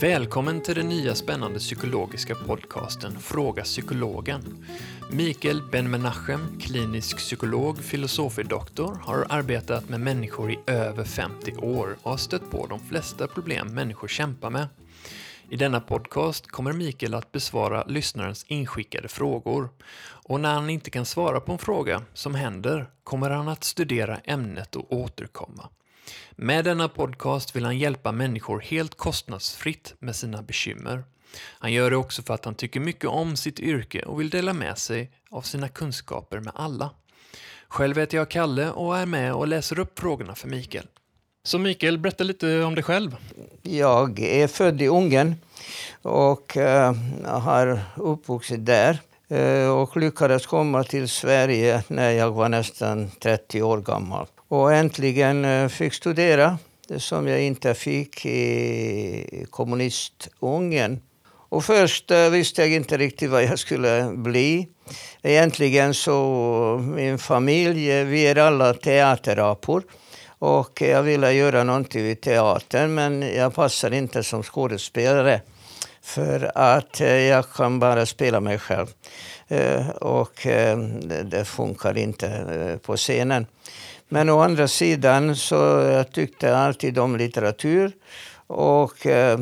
Välkommen till den nya spännande psykologiska podcasten Fråga psykologen. Mikael Ben-Menachem, klinisk psykolog, filosofie-doktor, har arbetat med människor i över 50 år och har stött på de flesta problem människor kämpar med. I denna podcast kommer Mikael att besvara lyssnarens inskickade frågor. Och när han inte kan svara på en fråga, som händer, kommer han att studera ämnet och återkomma. Med denna podcast vill han hjälpa människor helt kostnadsfritt med sina bekymmer. Han gör det också för att han tycker mycket om sitt yrke och vill dela med sig av sina kunskaper med alla. Själv heter jag Kalle och är med och läser upp frågorna för Mikael. Så Mikael, berätta lite om dig själv. Jag är född i Ungern och uh, har uppvuxit där uh, och lyckades komma till Sverige när jag var nästan 30 år gammal. Och äntligen eh, fick studera det som jag inte fick i kommunist-Ungern. Och först eh, visste jag inte riktigt vad jag skulle bli. Egentligen så, min familj, eh, vi är alla teaterapor. Och jag ville göra någonting vid teatern men jag passar inte som skådespelare. För att jag kan bara spela mig själv. Och det funkar inte på scenen. Men å andra sidan så jag tyckte jag alltid om litteratur och eh,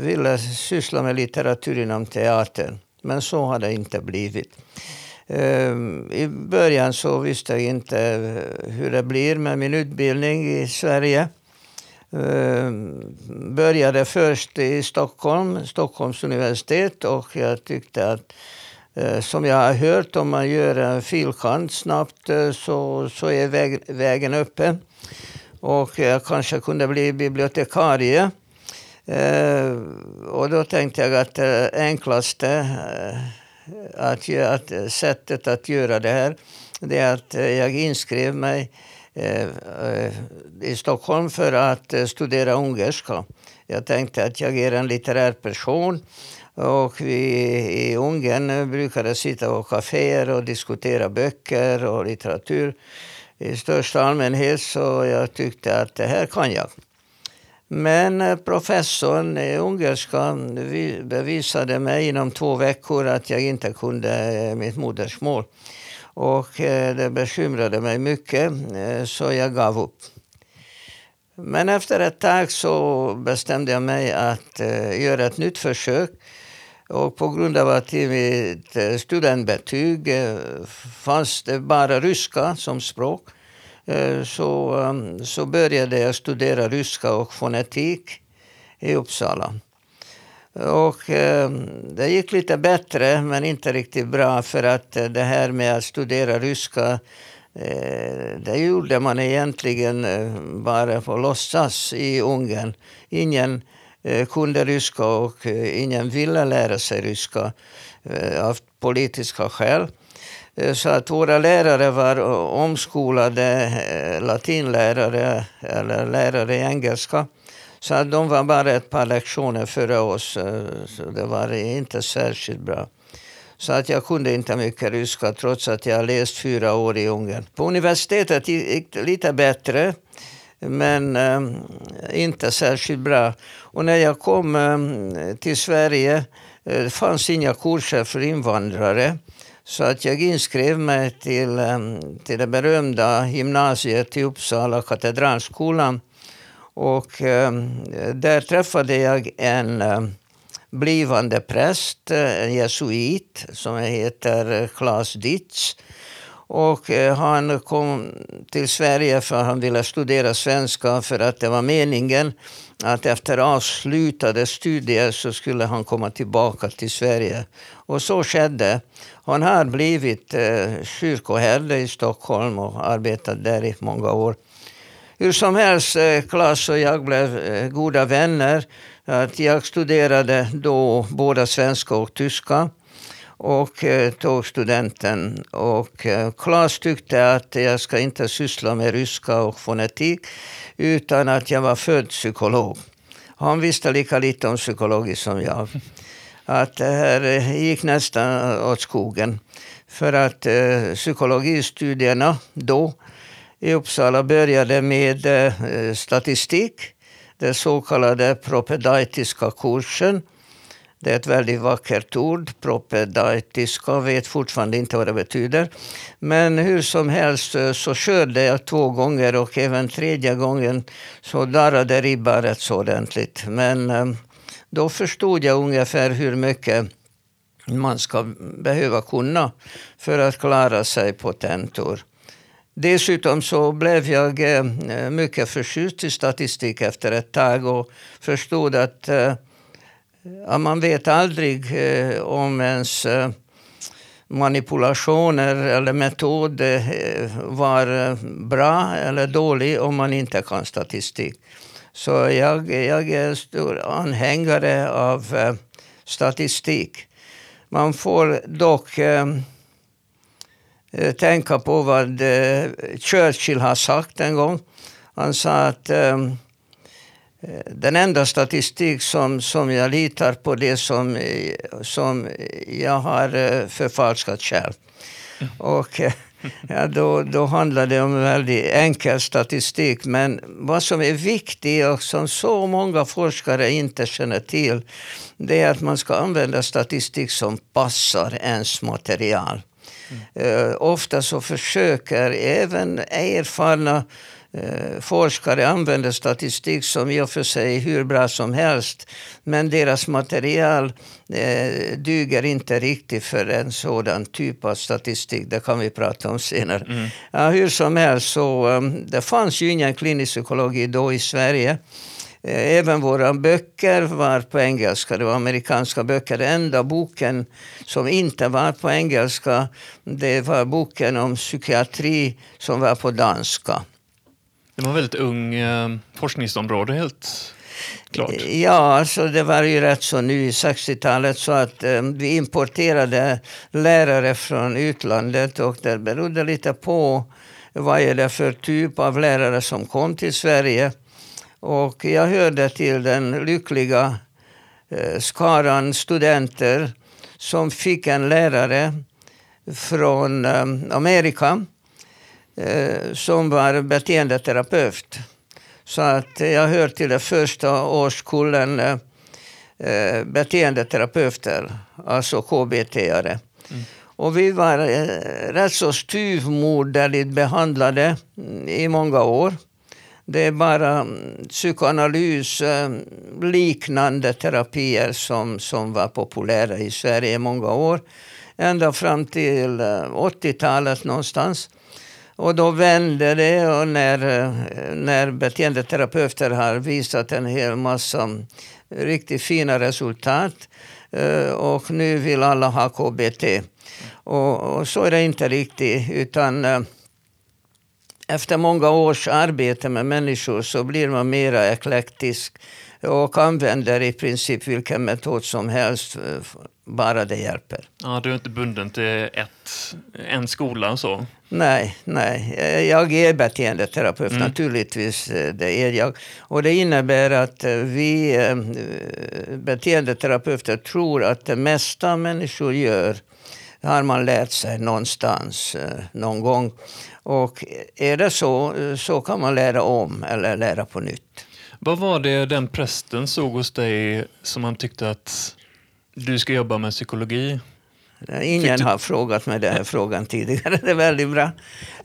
ville syssla med litteratur inom teatern. Men så har det inte blivit. Eh, I början så visste jag inte eh, hur det blir med min utbildning i Sverige. Jag började först i Stockholm, Stockholms universitet och jag tyckte att Eh, som jag har hört, om man gör en filkant snabbt eh, så, så är väg, vägen öppen. Och jag kanske kunde bli bibliotekarie. Eh, och då tänkte jag att det enklaste att, att sättet att göra det här det är att jag inskrev mig i Stockholm för att studera ungerska. Jag tänkte att jag är en litterär person och vi i Ungern brukade sitta på kaféer och diskutera böcker och litteratur i största allmänhet så jag tyckte att det här kan jag. Men eh, professorn i ungerska bevisade mig inom två veckor att jag inte kunde eh, mitt modersmål. Och eh, det bekymrade mig mycket, så jag gav upp. Men efter ett tag så bestämde jag mig att göra ett nytt försök. Och på grund av att i mitt eh, studentbetyg eh, fanns det bara ryska som språk eh, så, ehm, så började jag studera ryska och fonetik i Uppsala. Och eh, det gick lite bättre, men inte riktigt bra för att det här med att studera ryska det gjorde man egentligen bara på låtsas i Ungern. Ingen Eh, kunde ryska och eh, ingen ville lära sig ryska eh, av politiska skäl. Så att våra lärare var omskolade latinlärare eller lärare i engelska. Så att de var bara ett par lektioner före oss. Så det var inte särskilt bra. Så att jag kunde inte mycket ryska trots att jag läst fyra år i Ungern. På universitetet gick det lite bättre men eh, inte särskilt bra. Och när jag kom eh, till Sverige uh, fanns inga kurser för invandrare. Så att jag inskrev mig till, ehm, till det berömda gymnasiet i Uppsala, Katedralskolan. Och ehm, där träffade jag en ehm, blivande präst, en jesuit som heter eh, Claes Ditz. Och eh, han kom till Sverige för att han ville studera svenska för att det var meningen att efter avslutade studier så skulle han komma tillbaka till Sverige. Och så skedde. Han har blivit eh, kyrkoherde i Stockholm och arbetat där i många år. Hur som helst, eh, Claes och jag blev eh, goda vänner. Att jag studerade då både svenska och tyska och eh, tog studenten. Och eh, Claes tyckte att jag ska inte syssla med ryska och fonetik utan att jag var född psykolog. Han visste lika lite om psykologi som jag. Att det här eh, gick nästan åt skogen. För att eh, psykologistudierna då i Uppsala började med eh, statistik. den så kallade propedeutiska kursen. Det är ett väldigt vackert ord. Propedeutiska vet fortfarande inte vad det betyder. Men hur som helst eh, så körde jag två gånger och även tredje gången så darrade ribban rätt så ordentligt. Men eh, då förstod jag ungefär hur mycket man ska behöva kunna för att klara sig på tentor. Dessutom så blev jag eh, mycket förtjust i statistik efter ett tag och förstod att Ja, man vet aldrig eh, om ens eh, manipulationer eller metod eh, var eh, bra eller dålig om man inte kan statistik. Så jag, jag är stor anhängare av statistik. Man får dock Eh, tänka på vad eh, Churchill har sagt en gång. Han sa att eh, den enda statistik som, som jag litar på det som, som jag har förfalskat själv. Mm. Och ja, då, då handlar det om väldigt enkel statistik. Men vad som är viktigt och som så många forskare inte känner till det är att man ska använda statistik som passar ens material. Mm. ofta så försöker även erfarna eh, forskare använda statistik som i och för sig är hur bra som helst. Men deras material eh, duger inte riktigt för en sådan typ av statistik. Det kan vi prata om senare. Mm. Ja, hur som helst, så, um, det fanns ju ingen klinisk psykologi då i Sverige. Eh, även våra böcker var på engelska, det var amerikanska böcker. Den enda boken som inte var på engelska, det var boken om psykiatri som var på danska. Det var ett väldigt ung eh, forskningsområde helt klart. Ja, alltså det var ju rätt så nu i 60-talet så att eh, vi importerade lärare från utlandet och det berodde lite på vad är det för typ av lärare som kom till Sverige. Och jag hörde till den lyckliga eh, skaran studenter som fick en lärare från eh, Amerika som var beteendeterapeut. Så att jag hör till den första årskullen eh, beteendeterapeuter, alltså KBT-are. Mm. Och vi var eh, rätt så styvmoderligt behandlade i många år. Det är bara mm, psykoanalys eh, liknande terapier som, som var populära i Sverige i många år. Ända fram till 80-talet eh, någonstans. Och då vände det och när, när beteendeterapeuter har visat en hel massa riktigt fina resultat eh, och nu vill alla ha KBT. Och, och så är det inte riktigt. utan eh, efter många års arbete med människor så blir man mera eklektisk och använder i princip vilken metod som helst, bara det hjälper. Ja, du är inte bunden till ett, en skola så? Nej, nej. Jag är beteendeterapeut, mm. naturligtvis. Det är jag. Och det innebär att vi eh, beteendeterapeuter tror att det mesta människor gör har man lärt sig någonstans eh, någon gång. Och är det så, så kan man lära om eller lära på nytt. Vad var det den prästen såg hos dig som han tyckte att du ska jobba med psykologi? Ingen du... har frågat mig den här frågan tidigare. Det är väldigt bra.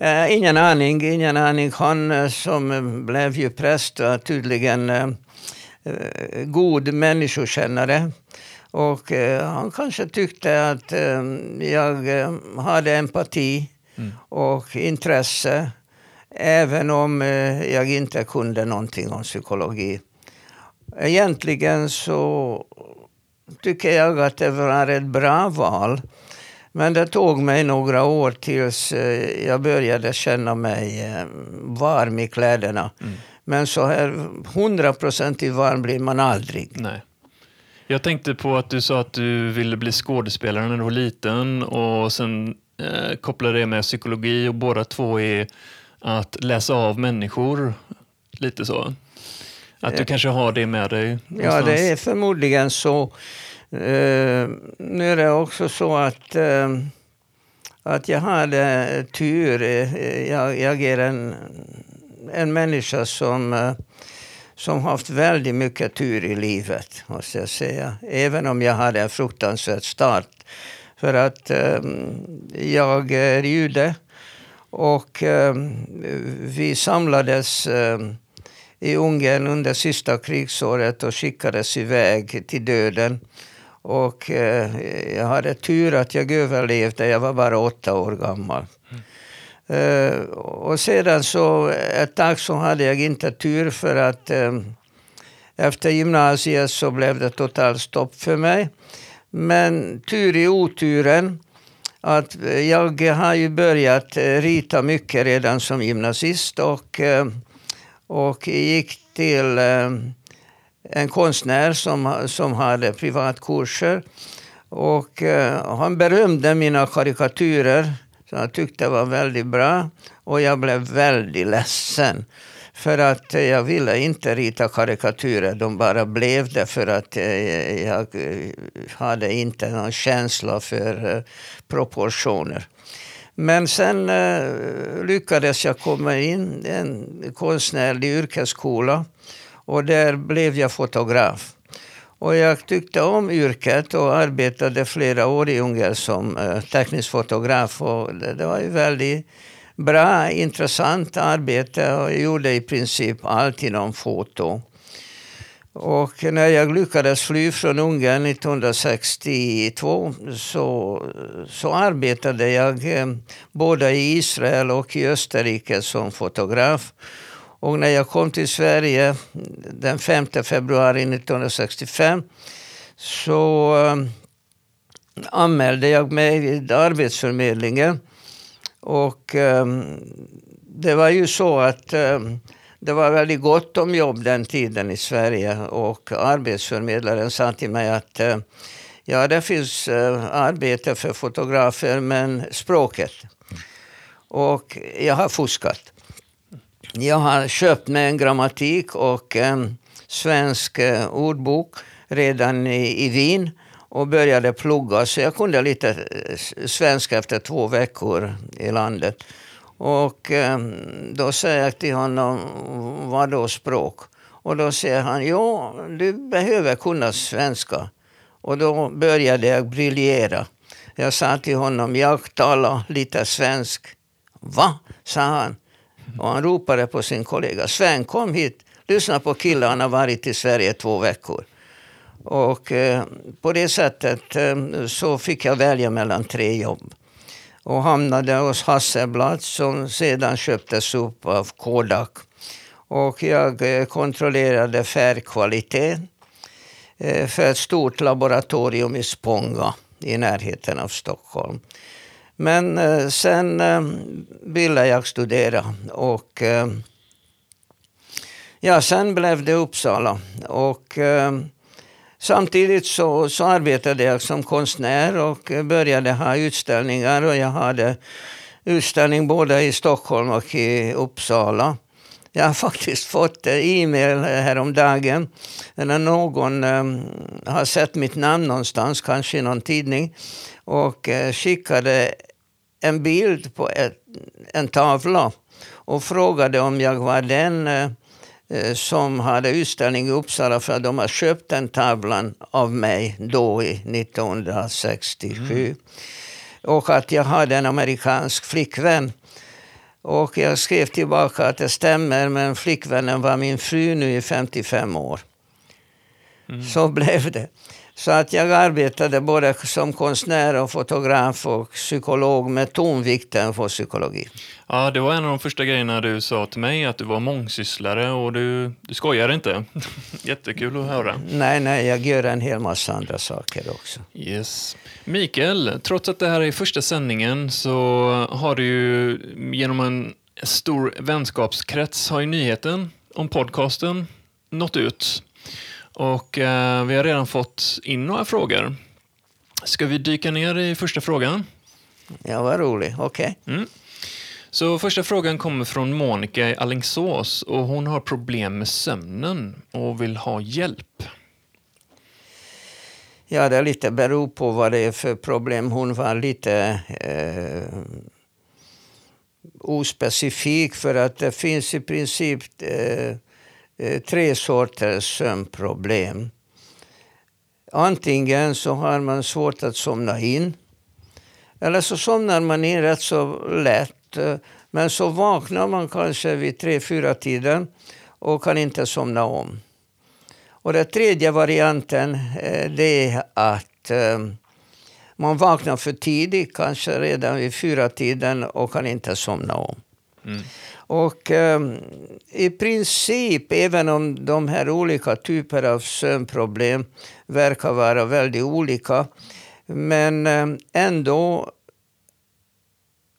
Uh, ingen aning. Ingen aning. Han uh, som blev ju präst var tydligen uh, god människokännare. Och han kanske tyckte att jag hade empati mm. och intresse. Även om eh, jag inte kunde någonting om psykologi. Egentligen så tycker jag att det var ett bra val. Men det tog mig några år tills eh, jag började känna mig eh, varm i kläderna. Mm. Men så här hundraprocentigt varm blir man aldrig. Nej. Jag tänkte på att du sa att du ville bli skådespelare när du var liten och sen eh, kopplar det med psykologi och båda två är att läsa av människor. Lite så. Att du kanske har det med dig? Någonstans. Ja, det är förmodligen så. Uh, nu är det också så att, uh, att jag hade tur. Jag, jag är en, en människa som, uh, som haft väldigt mycket tur i livet, måste jag säga. Även om jag hade en fruktansvärd start. För att eh, jag är jude och eh, vi samlades eh, i Ungern under sista krigsåret och skickades iväg till döden. Och eh, jag hade tur att jag överlevde, jag var bara åtta år gammal. Mm. Och sedan så ett tag så hade jag inte tur för att eh, efter gymnasiet så blev det totalt stopp för mig. Men tur i oturen att eh, jag har ju börjat eh, rita mycket redan som gymnasist och, eh, och gick till en konstnär som, som hade privatkurser. Och han berömde mina karikatyrer som jag tyckte var väldigt bra. Och jag blev väldigt ledsen. För att eh, jag ville inte rita karikatyrer, de bara blev det för att eh, jag eh, hade inte någon känsla för proportioner. Men sen lyckades jag komma in i en konstnärlig yrkesskola och där blev jag fotograf. Och jag tyckte om yrket och arbetade flera år i Ungern som teknisk fotograf. Och det var ju väldigt bra, intressant arbete och jag gjorde i princip allt inom foto. Och när jag lyckades fly från Ungern 1962 så, så arbetade jag eh, både i Israel och i Österrike som fotograf. Och när jag kom till Sverige mm, den 5 februari 1965 så eh, anmälde jag mig vid Arbetsförmedlingen. Och ehm, det var ju så att ehm, det var väldigt gott om jobb den tiden i Sverige och arbetsförmedlaren sa till mig att eh, ja, det finns eh, arbete för fotografer men språket. Och jag har fuskat. Jag har köpt mig en grammatik och en svensk eh, ordbok redan i, i Wien och började plugga. Så jag kunde lite eh, svenska efter två veckor i landet. Och eh, då säger jag till honom, vad då språk? Och då säger han, ja, du behöver kunna svenska. Och då började jag briljera. Jag sa till honom, jag talar lite svensk. Va? sa han. Och han ropade på sin kollega. Sven, kom hit. Lyssna på killen, han har varit i Sverige två veckor. Och eh, på det sättet eh, så fick jag välja mellan tre jobb. Och hamnade hos Hasselblad som sedan köptes upp av Kodak. Och jag eh, kontrollerade färgkvalitet eh, för ett stort laboratorium i Spånga i närheten av Stockholm. Men eh, sen eh, ville jag studera och eh, ja, sen blev det Uppsala. Och eh, samtidigt så, så arbetade jag som konstnär och började ha utställningar och jag hade utställning både i Stockholm och i Uppsala. Jag har faktiskt fått eh, e-mail häromdagen när någon um, har sett mitt namn någonstans, kanske i någon tidning och uh, skickade en bild på ett, en tavla och frågade om jag var den eh, som hade utställning i Uppsala för att de har köpt den tavlan av mig då i 1967. Mm. Och att jag hade en amerikansk flickvän. Och jag skrev tillbaka att det stämmer men flickvännen var min fru nu i 55 år. Mm. Så blev det. Så att jag arbetade både som konstnär och fotograf och psykolog med tonvikten på psykologi. Ja, det var en av de första grejerna du sa till mig, att du var mångsysslare och du, du skojar inte. Jättekul att höra. Nej, nej, jag gör en hel massa andra saker också. Yes. Mikael, trots att det här är första sändningen så har du ju genom en stor vänskapskrets har ju nyheten om podcasten nått ut. Och eh, vi har redan fått in några frågor. Ska vi dyka ner i första frågan? Ja, vad roligt. Okej. Okay. Mm. Så första frågan kommer från Monica i Allingsås och hon har problem med sömnen och vill ha hjälp. Ja, det lite beror på vad det är för problem. Hon var lite eh, ospecifik för att det finns i princip eh, Eh, tre sorters sömnproblem. Antingen så har man svårt att somna in. Eller så somnar man in rätt så lätt. Eh, men så vaknar man kanske vid tre, fyra tiden och kan inte somna om. Och den tredje varianten eh, det är att man vaknar för tidigt, kanske redan vid fyra tiden och kan inte somna om. Mm. Och um, i princip, även om de här olika typer av sömnproblem verkar vara väldigt olika, men um, ändå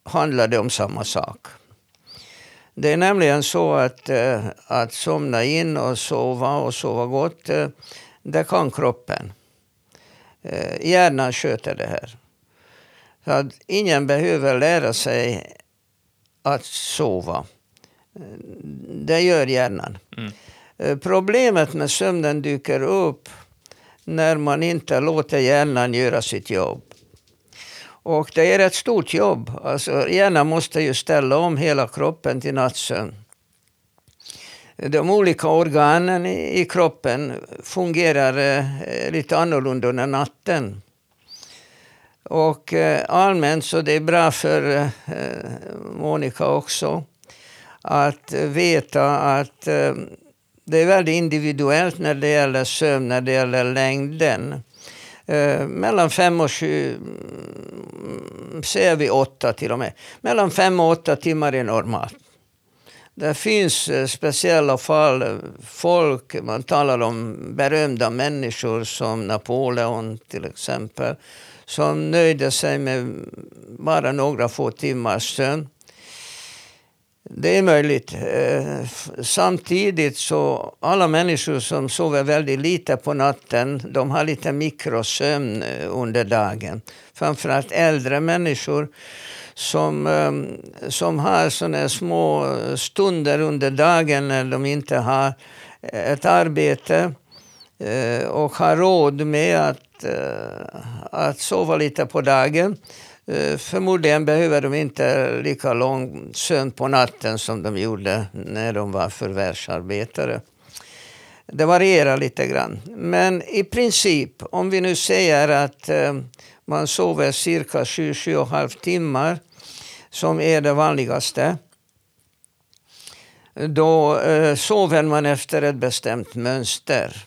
handlar det om samma sak. Det är nämligen så att, uh, att somna in och sova och sova gott, uh, det kan kroppen. Uh, hjärnan sköter det här. Så att ingen behöver lära sig att sova. Det gör hjärnan. Mm. Eh, problemet med sömnen dyker upp när man inte låter hjärnan göra sitt jobb. Och det är ett stort jobb. Alltså, hjärnan måste ju ställa om hela kroppen till nattsömn. De olika organen i kroppen fungerar eh, lite annorlunda under natten. Och eh, allmänt så det är bra för Monica också att veta att eh, det är väldigt individuellt när det gäller sömn, när det gäller längden. Eh, mellan fem och sju, ser säger vi åtta till och med. Mellan fem och åtta timmar är normalt. Det finns eh, speciella fall, folk, man talar om berömda människor som Napoleon till exempel, som nöjde sig med bara några få timmars sömn. Det är möjligt. Eh, samtidigt så alla människor som sover väldigt lite på natten, de har lite mikrosömn eh, under dagen. Framförallt äldre människor som, ehm, som har såna små stunder under dagen när de inte har eh, ett arbete och har råd med att, att sova lite på dagen. Eh, förmodligen behöver de inte lika lång sömn på natten som de gjorde när de var förvärvsarbetare. Det varierar lite grann. Men i princip, om vi nu säger att eh, man sover cirka 7-7,5 timmar, som är det vanligaste, då eh, sover man efter ett bestämt mönster.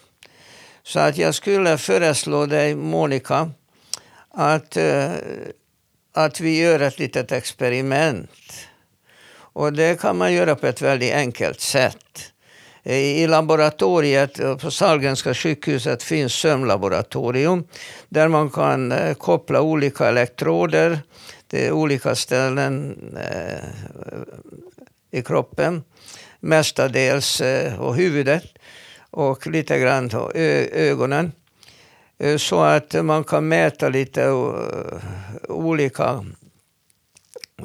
Så att jag skulle föreslå dig, Monica, att att vi gör ett litet experiment. Och det kan man göra på ett väldigt enkelt sätt. I laboratoriet på Sahlgrenska sjukhuset finns sömnlaboratorium där man kan eh, koppla olika elektroder till olika ställen eh, i kroppen. Mestadels eh, på huvudet och lite grann på ögonen. Eh, så att man kan mäta lite eh, olika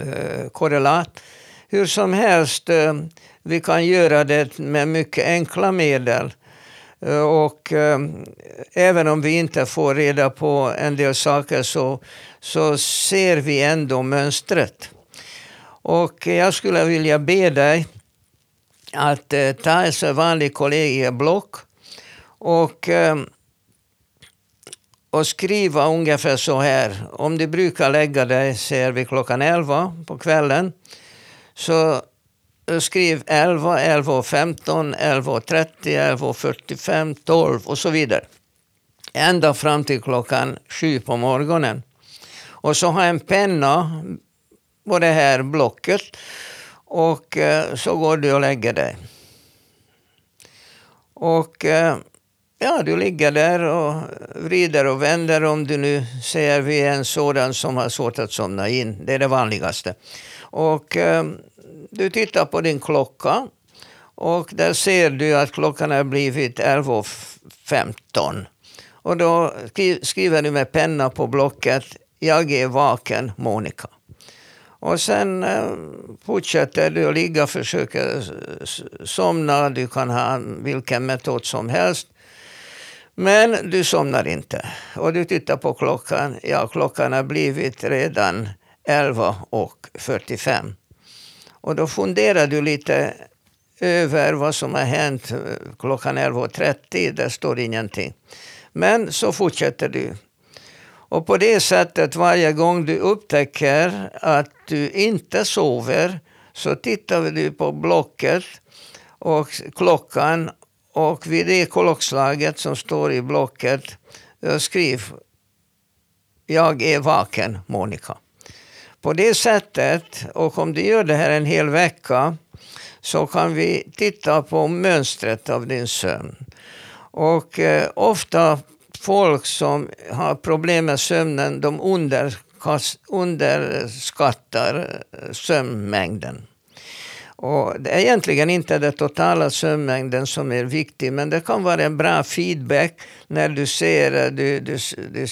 eh, korrelat. Hur som helst, vi kan göra det med mycket enkla medel. Och även om vi inte får reda på en del saker så, så ser vi ändå mönstret. Och jag skulle vilja be dig att ta ett vanligt kollegieblock och och skriva ungefär så här. Om du brukar lägga dig, ser vi klockan 11 på kvällen, så eh, skriv 11, 11 15, 11 30, 11 45, 12 och så vidare. Ända fram till klockan 7 på morgonen. Och så ha en penna på det här blocket och eh, så går du och lägger dig. Och eh, Ja, du ligger där och vrider och vänder om du nu säger vi är en sådan som har svårt att somna in. Det är det vanligaste. Och eh, du tittar på din klocka och där ser du att klockan har blivit 11.15. Och då skriver du med penna på blocket Jag är vaken, Monica. Och sen eh, fortsätter du att ligga och försöka somna. Du kan ha vilken metod som helst. Men du somnar inte. Och du tittar på klockan. Ja, klockan har blivit redan 11.45. Och då funderar du lite över vad som har hänt eh, klockan 11.30. Det står ingenting. Men så fortsätter du. Och på det sättet varje gång du upptäcker att du inte sover så tittar du på blocket och klockan och vid det klockslaget som står i blocket eh, skriv Jag är vaken, Monica. På det sättet, och om du gör det här en hel vecka, så kan vi titta på mönstret av din sömn. Och eh, ofta folk som har problem med sömnen, de underskattar eh, sömnmängden. Och det är egentligen inte den totala sömnmängden som är viktig, men det kan vara en bra feedback när du ser att du, du, du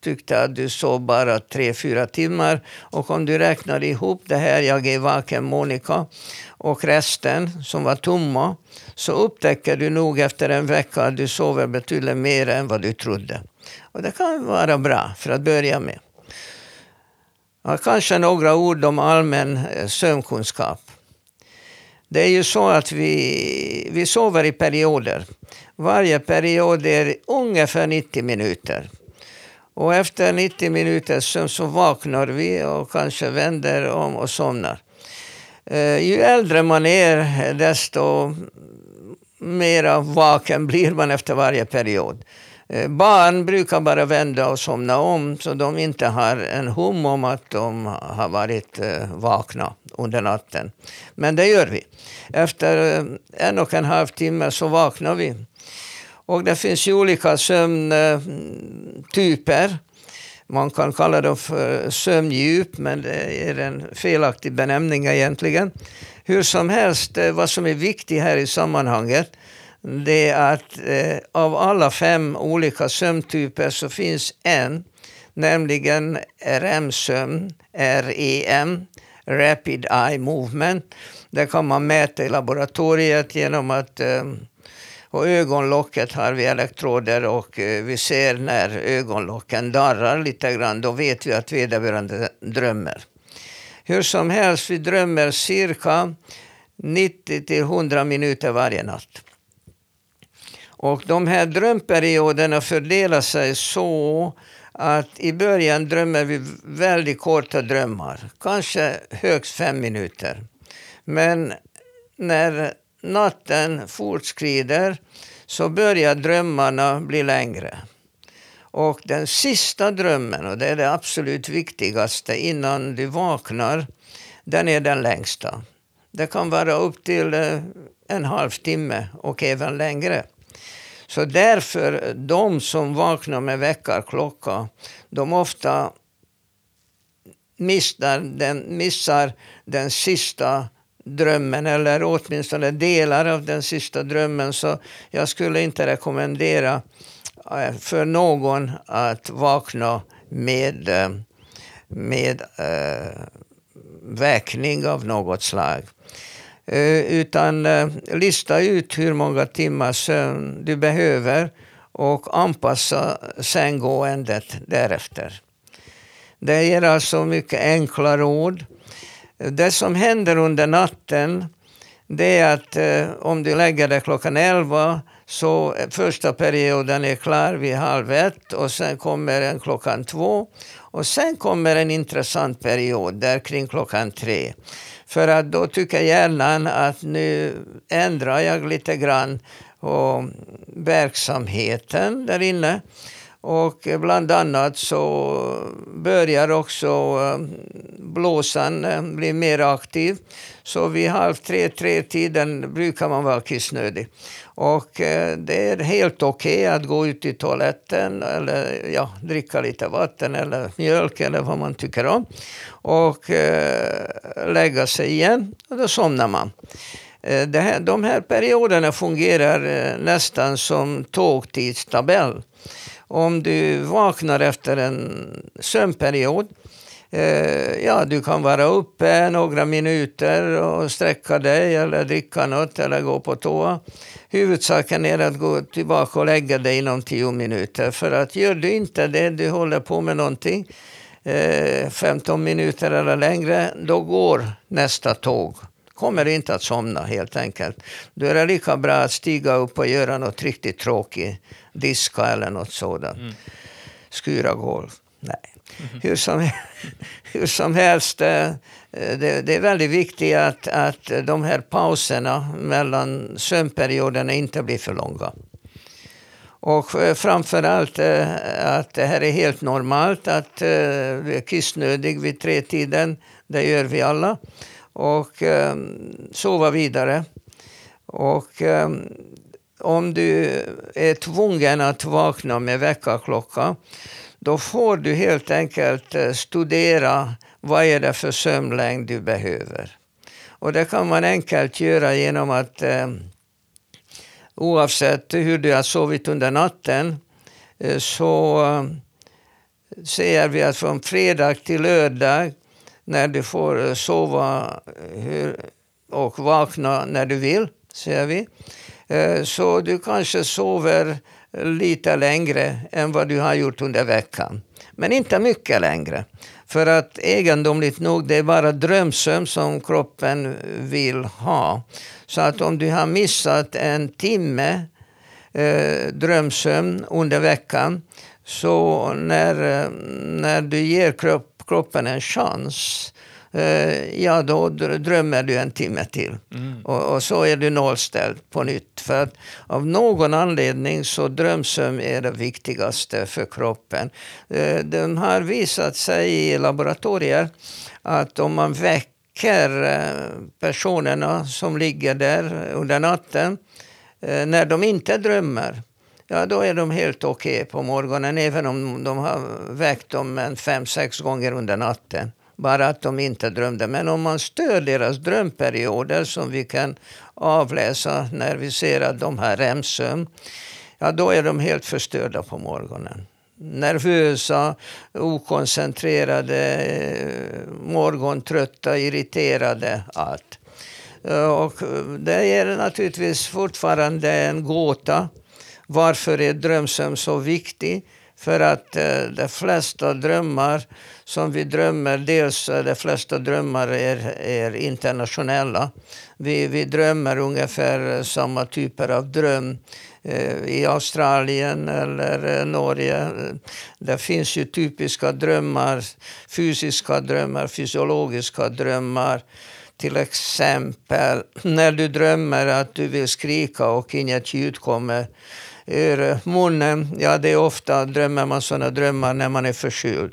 tyckte att du sov bara tre fyra timmar. Och om du räknar ihop det här, jag är vaken Monica, och resten som var tomma, så upptäcker du nog efter en vecka att du sover betydligt mer än vad du trodde. Och det kan vara bra för att börja med. Ja, kanske några ord om allmän eh, sömnkunskap. Det är ju så att vi, vi sover i perioder. Varje period är ungefär 90 minuter. Och efter 90 minuter sömn så vaknar vi och kanske vänder om och somnar. Eh, ju äldre man är desto mera vaken blir man efter varje period. Eh, barn brukar bara vända och somna om så de inte har en hum om att de har varit eh, vakna under natten. Men det gör vi. Efter eh, en och en halv timme så vaknar vi. Och det finns ju olika sömntyper. Man kan kalla dem för sömndjup, men det är en felaktig benämning egentligen. Hur som helst, eh, vad som är viktigt här i sammanhanget det är att eh, av alla fem olika sömntyper så finns en, nämligen REM-sömn, REM, Rapid Eye Movement. Det kan man mäta i laboratoriet genom att ehm, på ögonlocket har vi elektroder och eh, vi ser när ögonlocken darrar lite grann. Då vet vi att vederbörande drömmer. Hur som helst, vi drömmer cirka 90 till 100 minuter varje natt. Och de här drömperioderna fördelar sig så att i början drömmer vi väldigt korta drömmar, kanske högst fem minuter. Men när natten fortskrider så börjar drömmarna bli längre. Och den sista drömmen, och det är det absolut viktigaste innan du vaknar, den är den längsta. Det kan vara upp till eh, en halvtimme och även längre. Så därför, de som vaknar med väckarklocka, de ofta missar den, missar den sista drömmen eller åtminstone delar av den sista drömmen. Så jag skulle inte rekommendera eh, för någon att vakna med, eh, med äh, väckning av något slag. Eh, utan eh, lista ut hur många timmar sömn du behöver och anpassa sänggåendet därefter. Det ger alltså mycket enkla råd. Det som händer under natten det är att eh, om du lägger dig klockan 11 så första perioden är klar vid halv ett och sen kommer en klockan två. Och sen kommer en intressant period där kring klockan tre. För att då tycker hjärnan att nu ändrar jag lite grann på verksamheten där inne. Och bland annat så börjar också eh, blåsan eh, bli mer aktiv. Så vid halv tre, tre tiden brukar man vara kissnödig. Och eh, det är helt okej okay att gå ut i toaletten eller ja, dricka lite vatten eller mjölk eller vad man tycker om. Och lägga sig igen och då somnar man. Det här, de här perioderna fungerar nästan som tågtidstabell om du vaknar efter en sömnperiod eh, Ja, du kan vara uppe några minuter och sträcka dig eller dricka något eller gå på toa. Huvudsaken är att gå tillbaka och lägga dig inom tio minuter. För att gör du inte det, du håller på med någonting, eh, 15 minuter eller längre, då går nästa tåg kommer inte att somna helt enkelt. Då är det lika bra att stiga upp och göra något riktigt tråkigt. Diska eller något sådant. Mm. Skura golv. Nej. Mm. Hur, som, hur som helst, eh, det, det, är väldigt viktigt att, att de här pauserna mellan sömnperioderna inte blir för långa. Och eh, framförallt eh, att det här är helt normalt att vi är kissnödig vid tretiden. Det gör vi alla. Och sova vidare. Och om du är tvungen att vakna med väckarklocka då får du helt enkelt eh, studera vad är det för sömnlängd du behöver. Och det kan man enkelt göra genom att eh, oavsett hur du har sovit under natten eh, så eh, ser vi att från fredag till lördag när du får eh, sova eh, hur, och vakna när du vill, ser vi. Eh, så du kanske sover lite längre än vad du har gjort under veckan. Men inte mycket längre. För att egendomligt nog, det är bara drömsömn som kroppen vill ha. Så att om du har missat en timme eh, drömsömn under veckan, så när, eh, när du ger kropp, kroppen en chans Eh, ja då drömmer du en timme till. Mm. Och, och, så är du nollställd på nytt. För att av någon anledning så drömsömn är det viktigaste för kroppen. Eh, den har visat sig i laboratorier att om man väcker eh, personerna som ligger där under natten när de inte drömmer ja då är de helt okej okay på morgonen även om de har väckt dem en fem, sex gånger under natten bara att de inte drömde. Men om man stör deras drömperioder som vi kan avläsa när vi ser att de har REM-sömn, ja då är de helt förstörda på morgonen. Nervösa, okoncentrerade, eh, morgontrötta, irriterade, allt. Eh, och det är naturligtvis fortfarande en gåta. Varför är drömsömn så viktig? För att eh, de flesta drömmar som vi drömmer, dels de flesta drömmar är, är internationella. Vi, vi drömmer ungefär samma typer av dröm eh, i Australien eller eh, Norge. Det finns ju typiska drömmar, fysiska drömmar, fysiologiska drömmar. Till exempel när du drömmer att du vill skrika och inget ljud kommer ur munnen. Ja, det är ofta drömmer man sådana drömmar när man är förkyld.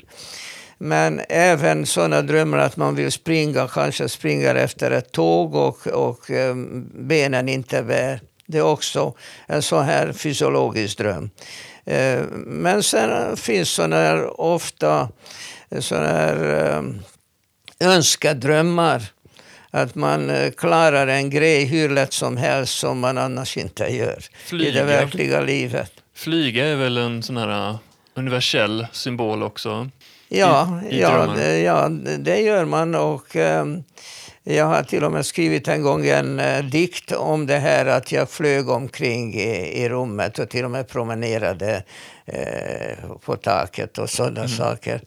Men även sådana drömmar att man vill springa, kanske springer efter ett tåg och, och um, benen inte bär. Det är också en sån här fysiologisk dröm. Uh, men sen finns sådana här ofta sådana här önskedrömmar. Att man klarar en grej hur lätt som helst som man annars inte gör Flyga. i det verkliga livet. Flyga är väl en sån här universell symbol också? Ja, i, i ja, det, ja, det gör man. och... Um, jag har till och med skrivit en gång en uh, dikt om det här att jag flög omkring i, i rummet och till och med promenerade uh, på taket och sådana mm. saker.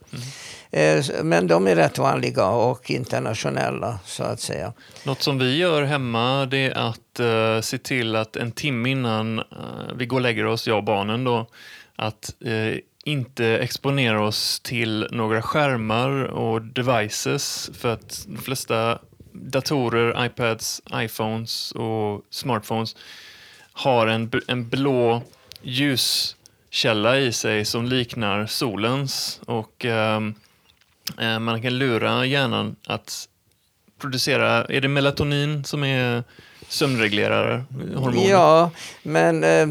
Mm. Uh, men de är rätt vanliga och internationella så att säga. Något som vi gör hemma det är att se till att en timme innan vi går och lägger oss, jag och barnen då, att inte exponera oss till några skärmar och devices för att de flesta datorer, iPads, iPhones och smartphones har en, en blå ljuskälla i sig som liknar solens och ehm, eh, man kan lura hjärnan att producera, är det melatonin som är sömnreglerare, hormoner? Ja, men eh,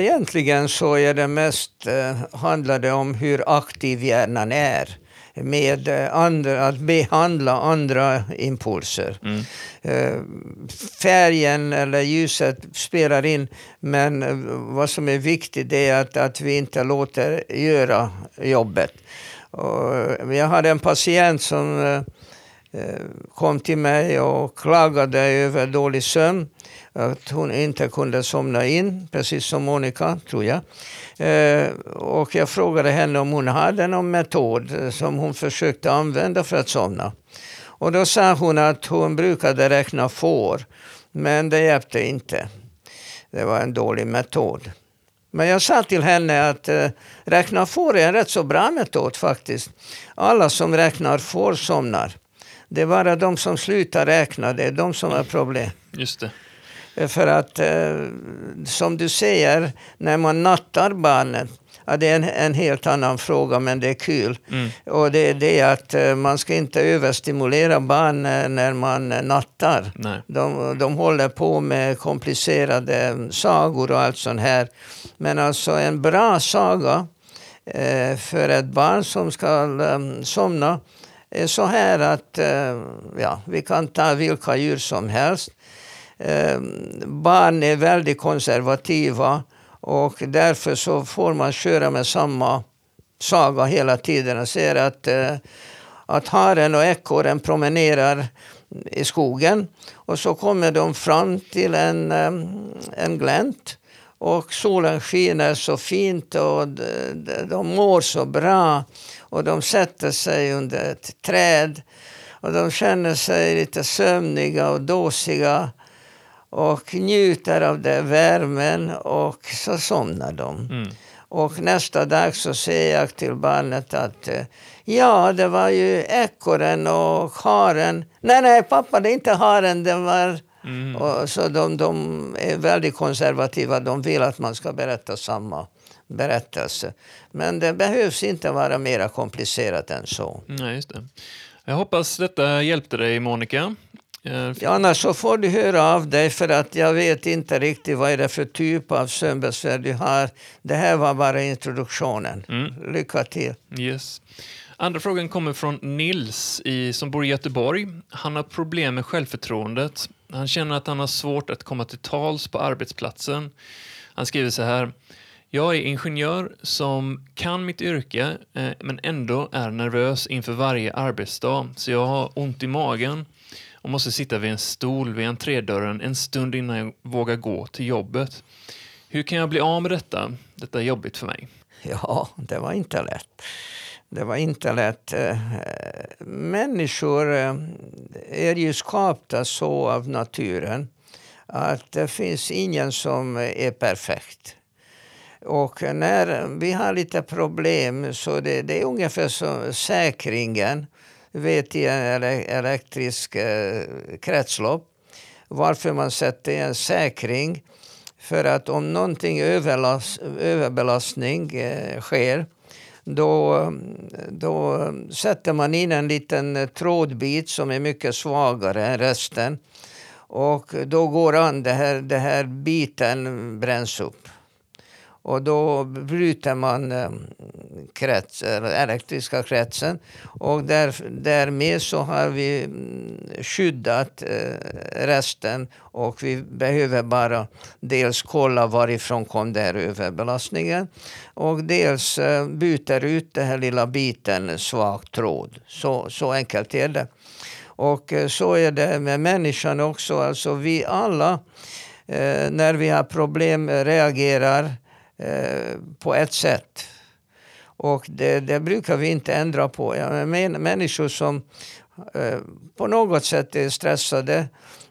egentligen så är det mest eh, handlar det om hur aktiv hjärnan är med eh, andra, att behandla andra impulser. Mm. Eh, färgen eller ljuset spelar in, men eh, vad som är viktigt är att, att vi inte låter göra jobbet. Och jag hade en patient som Eh, kom till mig och klagade över dålig sömn. Att hon inte kunde somna in, precis som Monica, tror jag. Eh, och jag frågade henne om hon hade någon metod som hon försökte använda för att somna. Och då sa hon att hon brukade räkna får, men det hjälpte inte. Det var en dålig metod. Men jag sa till henne att eh, räkna får är en rätt så bra metod faktiskt. Alla som räknar får somnar. Det är bara de som slutar räkna, det är de som har problem. Just det. För att, eh, som du säger, när man nattar barnen, ja, det är en, en helt annan fråga men det är kul. Mm. Och det är det att eh, man ska inte överstimulera barn eh, när man nattar. Nej. De, de håller på med komplicerade sagor och allt sånt här. Men alltså en bra saga eh, för ett barn som ska eh, somna Eh, så här att eh, ja, vi kan ta vilka djur som helst. Eh, barn är väldigt konservativa och därför så får man köra med samma saga hela tiden. Jag ser att, att haren och ekorren promenerar i skogen och så kommer de fram till en, en glänt och solen skiner så fint och de, mår så bra och de sätter sig under ett träd och de känner sig lite sömniga och dåsiga och njuter av den värmen och så somnar de. Mm. Och nästa dag så säger jag till barnet att ja, det var ju ekorren och haren. Nej, nej pappa, det är inte haren, det var... Mm. Och så de, de är väldigt konservativa, de vill att man ska berätta samma berättelse. Men det behövs inte vara mer komplicerat än så. Nej, just det. Jag hoppas detta hjälpte dig, Monica. Eh, Ja, annars så får du höra av dig för att jag vet inte riktigt vad är det för typ av sömnbesvär du har. Det här var bara introduktionen. Mm. Lycka till. Yes. Andra frågan kommer från Nils i, som bor i Göteborg. Han har problem med självförtroendet. Han känner att han har svårt att komma till tals på arbetsplatsen. Han skriver så här. Jag är ingenjör som kan mitt yrke eh, men ändå är nervös inför varje arbetsdag. Så jag har ont i magen och måste sitta vid en stol vid entrédörren en stund innan jag vågar gå till jobbet. Hur kan jag bli av med detta? Detta är jobbigt för mig. Ja, det var inte lätt. Det var inte lätt. Eh, människor eh, är ju skapta så av naturen att det finns ingen som är perfekt. Och när vi har lite problem så det, det är ungefär som säkringen du vet i en elektrisk eh, kretslopp. Varför man sätter en säkring för att om någonting överbelastning sker då, då sätter man in en liten trådbit som är mycket svagare än resten. Och då går an, det här, det här biten bränns upp. Och då bryter man eh, krets, eh, elektriska kretsen. Och där, därmed så har vi mm, skyddat eh, resten och vi behöver bara dels kolla varifrån kom den här överbelastningen och dels byter ut den här lilla biten svag tråd. Så, så enkelt är det. Och så är det med människan också. Alltså vi alla, när vi har problem, reagerar eh, på ett sätt. Och det, det brukar vi inte ändra på. Jag menar, människor som eh, på något sätt är stressade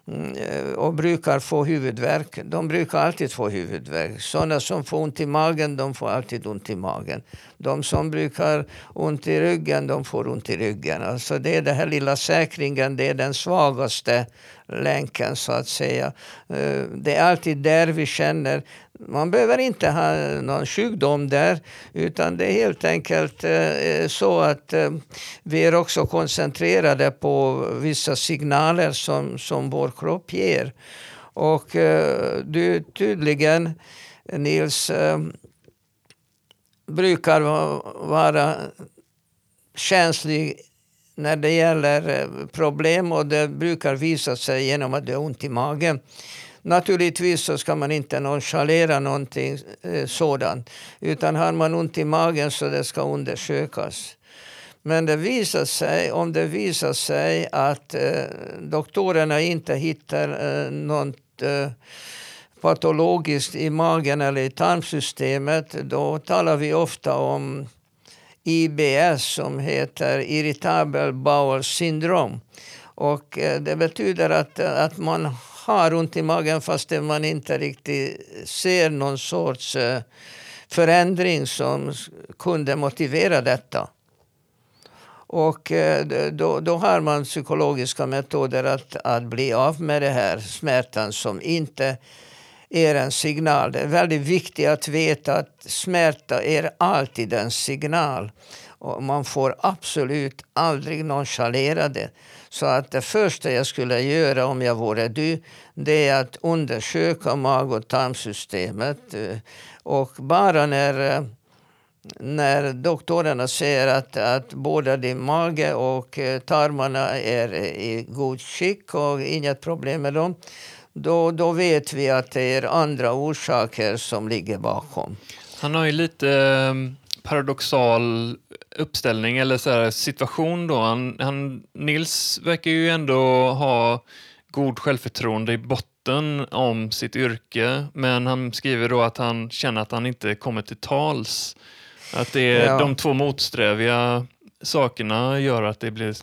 mm, eh, och brukar få huvudvärk. De brukar alltid få huvudvärk. Sådana som får ont i magen, de får alltid ont i magen. De som brukar ont i ryggen, de får ont i ryggen. Alltså det är den här lilla säkringen, det är den svagaste länken så att säga. Eh, det är alltid där vi känner man behöver inte ha någon sjukdom där utan det är helt enkelt eh, eh, så att eh, vi är också koncentrerade på vissa signaler som, som vår kropp ger. Och du tydligen, Nils, brukar vara känslig när det gäller problem och det brukar visa sig genom att du har ont i magen. Naturligtvis så ska man inte nonchalera någonting eh, sådant. Utan har man ont i magen så det ska undersökas. Men det visar sig, om det visar sig att eh, doktorerna inte hittar eh, något eh, patologiskt i magen eller i tarmsystemet då talar vi ofta om IBS som heter Irritable Bowel Syndrome. Och eh, det betyder att, att man har ont i magen fast man inte riktigt ser någon sorts eh, förändring som kunde motivera detta. Och eh, då, då har man psykologiska metoder att, att bli av med den här smärtan som inte är en signal. Det är väldigt viktigt att veta att smärta är alltid en signal. Och man får absolut aldrig nonchalera det. Så att det första jag skulle göra om jag vore du, det är att undersöka mag och tarmsystemet. Eh, och bara när, eh, när doktorerna säger att, att både din mage och eh, tarmarna är i god skick och inget problem med dem, då, då vet vi att det är andra orsaker som ligger bakom. Han har ju lite paradoxal uppställning eller så här, situation då. Han, han, Nils verkar ju ändå ha god självförtroende i botten om sitt yrke, men han skriver då att han känner att han inte kommer till tals. Att det är ja. de två motsträviga sakerna gör att det blir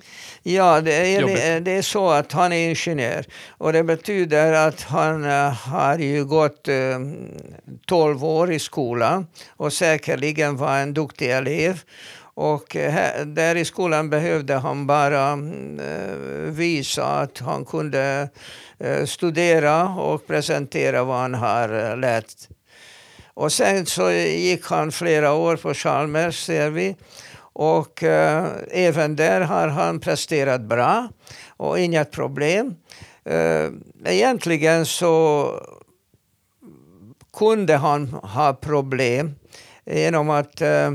Ja, det är, det, det är så att han är ingenjör. Och det betyder att han uh, har ju gått uh, eh, 12 år i skolan och säkerligen var en duktig elev. Och eh, här, där i skolan behövde han bara mm, eh, visa att han kunde eh, studera och presentera vad han har lärt. Och sen så gick han flera år på Chalmers, ser vi. Och eh, även där har han presterat bra och inget problem. Eh, egentligen så kunde han ha problem genom att eh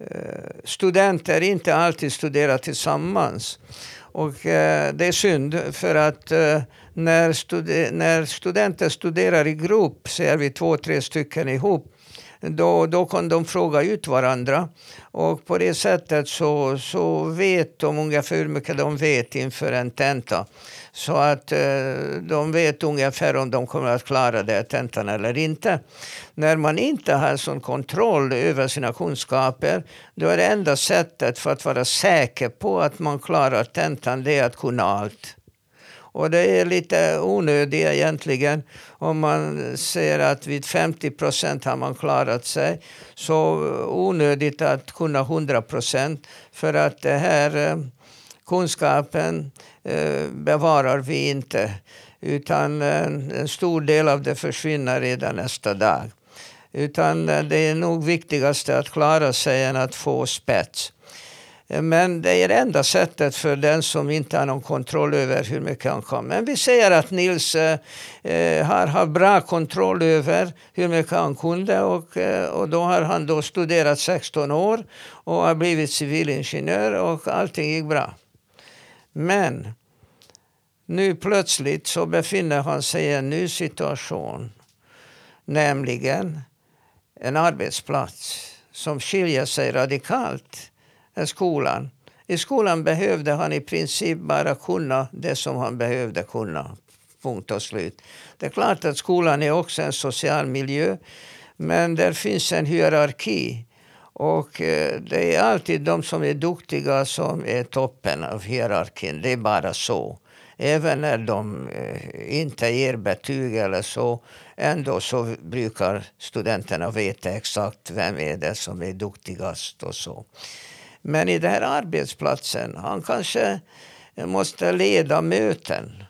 Eh, studenter inte alltid studerar tillsammans. Och eh, det är synd för att eh, när, studi när studenter studerar i grupp, ser vi två, tre stycken ihop, då, då kan de fråga ut varandra. Och på det sättet så, så vet de ungefär hur mycket de vet inför en tenta. Så att eh, de vet ungefär om de kommer att klara det tentan eller inte. När man inte har sån kontroll över sina kunskaper, då är det enda sättet för att vara säker på att man klarar tentan, det är att kunna allt. Och det är lite onödigt egentligen om man ser att vid 50 procent har man klarat sig. Så onödigt att kunna 100 procent för att det här eh, kunskapen eh, bevarar vi inte. Utan eh, en stor del av det försvinner redan nästa dag. Utan det är nog viktigast att klara sig än att få spets. Eh, men det är det enda sättet för den som inte har någon kontroll över hur mycket han kan. Men vi säger att Nils eh, eh, har, haft bra kontroll över hur mycket han kunde och, eh, och då har han då studerat 16 år och har blivit civilingenjör och allting gick bra. Men nu plötsligt så befinner han sig i en ny situation. Nämligen en arbetsplats som skiljer sig radikalt Eh, skolan. I skolan behövde han i princip bara kunna det som han behövde kunna. Punkt och slut. Det är klart att skolan är också en social miljö, men där finns en hierarki. Och eh, det är alltid de som är duktiga som är toppen av hierarkin. Det är bara så. Även när de eh, inte ger betyg eller så, ändå så brukar studenterna veta exakt vem är det som är duktigast och så. Men i den här arbetsplatsen, han kanske måste leda möten.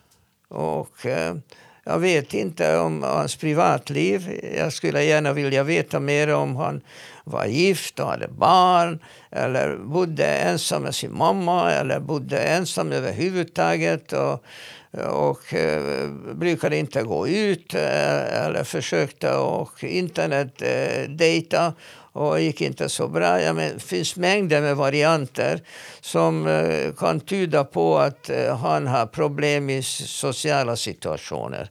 Och eh, jag vet inte om hans privatliv. Jag skulle gärna vilja veta mer om han var gift och hade barn eller bodde ensam med sin mamma eller bodde ensam överhuvudtaget. Och, och eh, brukade inte gå ut eh, eller försökte och internet eh, data och gick inte så bra. Ja, men det finns mängder med varianter som eh, kan tyda på att eh, han har problem i sociala situationer.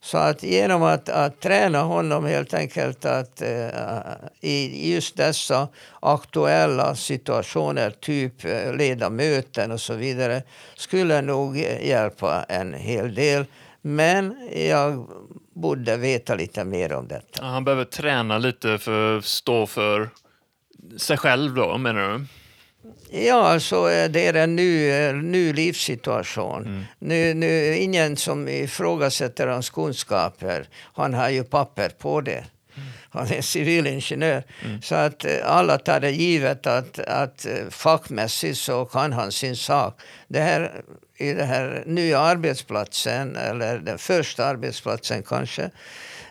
Så att genom att, att träna honom helt enkelt att uh, i just dessa aktuella situationer, typ eh, leda möten och så vidare, skulle nog hjälpa en hel del. Men jag borde veta lite mer om detta. Ja, han behöver träna lite för att stå för sig själv då, menar du? Ja, alltså det är en ny, ny livssituation. Mm. Nu, nu, ingen som ifrågasätter hans kunskaper. Han har ju papper på det. Mm. Han är civilingenjör. Mm. Så att alla tar det givet att, att fackmässigt så kan han sin sak. Det här, I den här nya arbetsplatsen, eller den första arbetsplatsen kanske,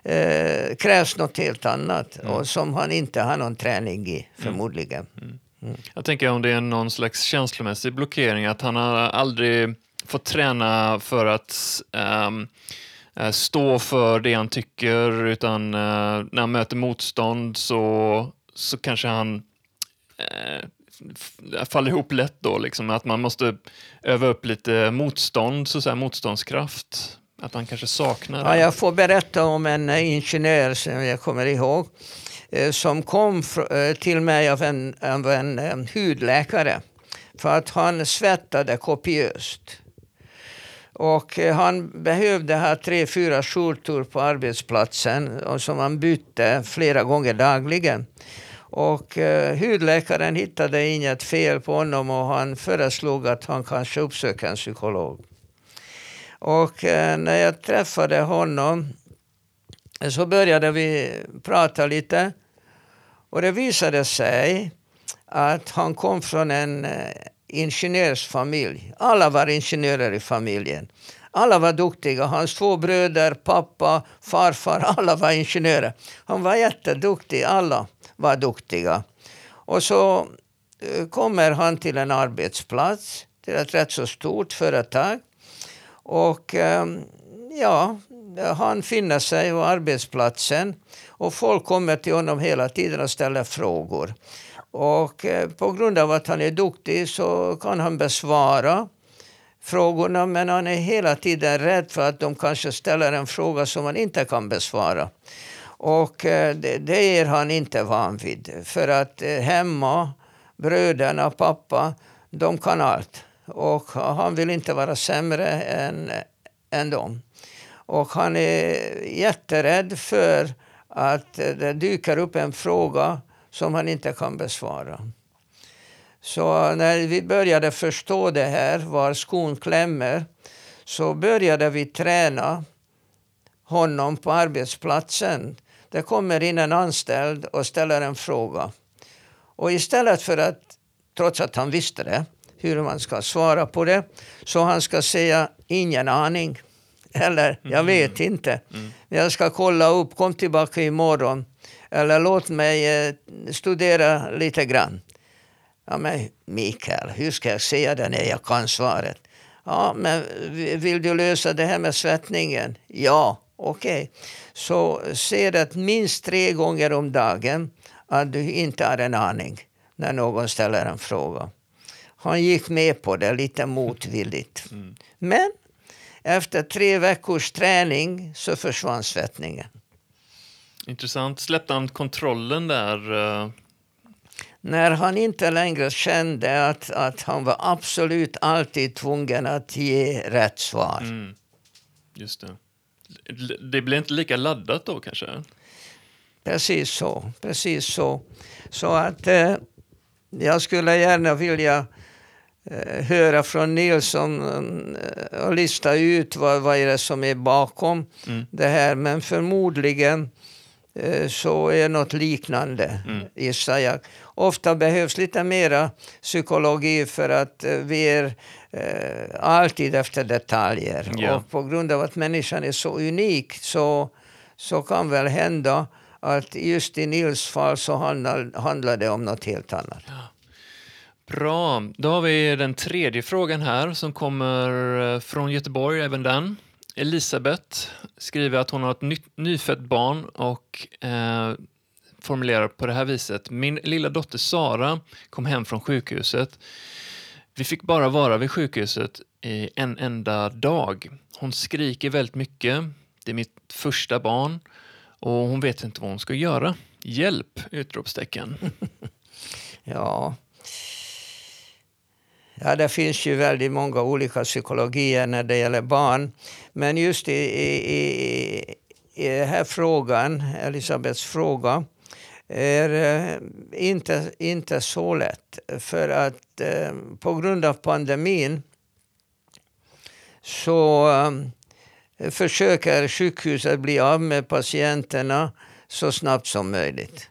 eh, krävs något helt annat. Mm. Och som han inte har någon träning i, förmodligen. Mm. Mm. Jag tänker om det är någon slags känslomässig blockering, att han har aldrig fått träna för att um, stå för det han tycker, utan uh, när han möter motstånd så, så kanske han uh, faller ihop lätt då, liksom, att man måste öva upp lite motstånd, så säga, motståndskraft. Att han kanske saknar det. Ja, jag får berätta om en ingenjör som jag kommer ihåg. Eh, som kom eh, till mig av en, av en hudläkare för att han svettade kopiöst. Och eh, han behövde ha tre, fyra skjortor på arbetsplatsen och som han bytte flera gånger dagligen. Och eh, hudläkaren hittade inget fel på honom och han föreslog att han kanske uppsöker en psykolog. Och eh, när jag träffade honom eh, så började vi prata lite. Och det visade sig att han kom från en eh, ingenjörsfamilj. Alla var ingenjörer i familjen. Alla var duktiga. Hans två bröder, pappa, farfar, alla var ingenjörer. Han var jätteduktig. Alla var duktiga. Och så eh, kommer han till en arbetsplats, till ett rätt så stort företag. Och ehm, ja, han finner sig på arbetsplatsen och folk kommer till honom hela tiden och ställer frågor. Och eh, på grund av att han är duktig så kan han besvara frågorna men han är hela tiden rädd för att de kanske ställer en fråga som han inte kan besvara. Och eh, det, det är han inte van vid. För att eh, hemma, bröderna, pappa, de kan allt. Och han vill inte vara sämre än, än dem. Och han är jätterädd för att det dyker upp en fråga som han inte kan besvara. Så när vi började förstå det här, var skon klämmer, så började vi träna honom på arbetsplatsen. Det kommer in en anställd och ställer en fråga. Och istället för att, trots att han visste det, hur man ska svara på det, så han ska säga ingen aning. Eller, jag mm. vet inte. Mm. Jag ska kolla upp, kom tillbaka imorgon. Eller låt mig eh, studera lite grann. Ja, men Mikael, hur ska jag säga det när jag kan svaret? Ja, men vill du lösa det här med svettningen? Ja, okej. Okay. Så se det minst tre gånger om dagen att du inte har en aning när någon ställer en fråga. Han gick med på det lite motvilligt. Mm. Men efter tre veckors träning så försvann svettningen. Intressant. Släppte han kontrollen där? Uh... När han inte längre kände att, att han var absolut alltid tvungen att ge rätt svar. Mm. Just det. Det blev inte lika laddat då kanske? Precis så. Precis så. Så att eh, jag skulle gärna vilja Eh, höra från Nilsson eh, och lista ut vad, vad är det som är bakom mm. det här. Men förmodligen så är något liknande, mm. gissar jag. Ofta behövs lite mera psykologi för att vi är eh, alltid efter detaljer. Yeah. Och på grund av att människan är så unik så, så kan väl hända att just i Nils fall så handlar, handlar det om något helt annat. Bra, då har vi den tredje frågan här som kommer eh, från Göteborg, även den. Elisabeth skriver att hon har ett ny, nyfött barn och eh, formulerar på det här viset. Min lilla dotter Sara kom hem från sjukhuset. Vi fick bara vara vid sjukhuset i en enda dag. Hon skriker väldigt mycket. Det är mitt första barn och hon vet inte vad hon ska göra. Hjälp! Utropstecken. ja, Ja, det finns ju väldigt många olika psykologier när det gäller barn. Men just i, i, i den här frågan, Elisabeths fråga, är eh, inte, inte så lätt. För att eh, på grund av pandemin så eh, försöker sjukhuset bli av med patienterna så snabbt som möjligt.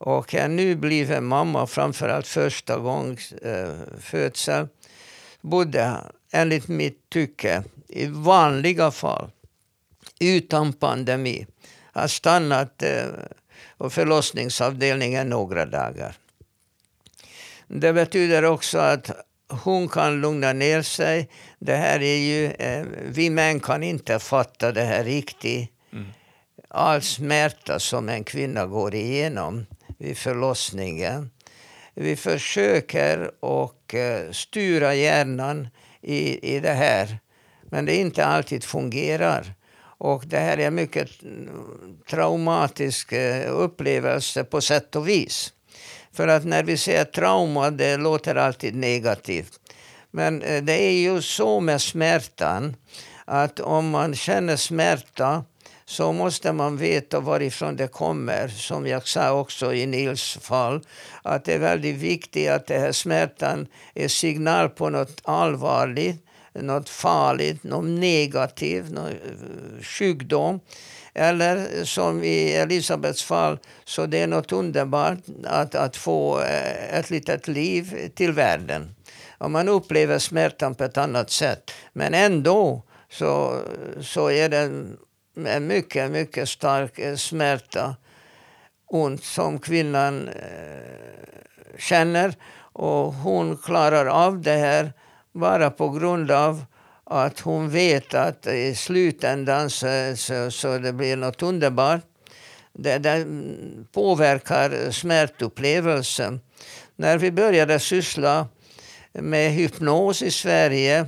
Och en nybliven mamma, framförallt första gångs eh, födsel, borde enligt mitt tycke i vanliga fall utan pandemi ha stannat eh, på förlossningsavdelningen några dagar. Det betyder också att hon kan lugna ner sig. Det här är ju, eh, vi män kan inte fatta det här riktigt. Mm. All smärta som en kvinna går igenom vid förlossningen. Vi försöker och eh, styra hjärnan i, i det här. Men det inte alltid fungerar. Och det här är en mycket mm, traumatisk eh, upplevelse på sätt och vis. För att när vi säger trauma, det låter alltid negativt. Men eh, det är ju så med smärtan att om man känner smärta så måste man veta varifrån det kommer. Som jag sa också i Nils fall, att det är väldigt viktigt att den här smärtan är signal på något allvarligt, något farligt, något negativt, någon eh, sjukdom. Eller som i Elisabets fall, så det är något underbart att, att få eh, ett litet liv till världen. Och man upplever smärtan på ett annat sätt. Men ändå så, så är det mycket, mycket stark eh, smärta, ont som kvinnan eh, känner. Och hon klarar av det här bara på grund av att hon vet att i slutändan så, så, så det blir något underbart. Det, det mm, påverkar smärtupplevelsen. När vi började syssla med hypnos i Sverige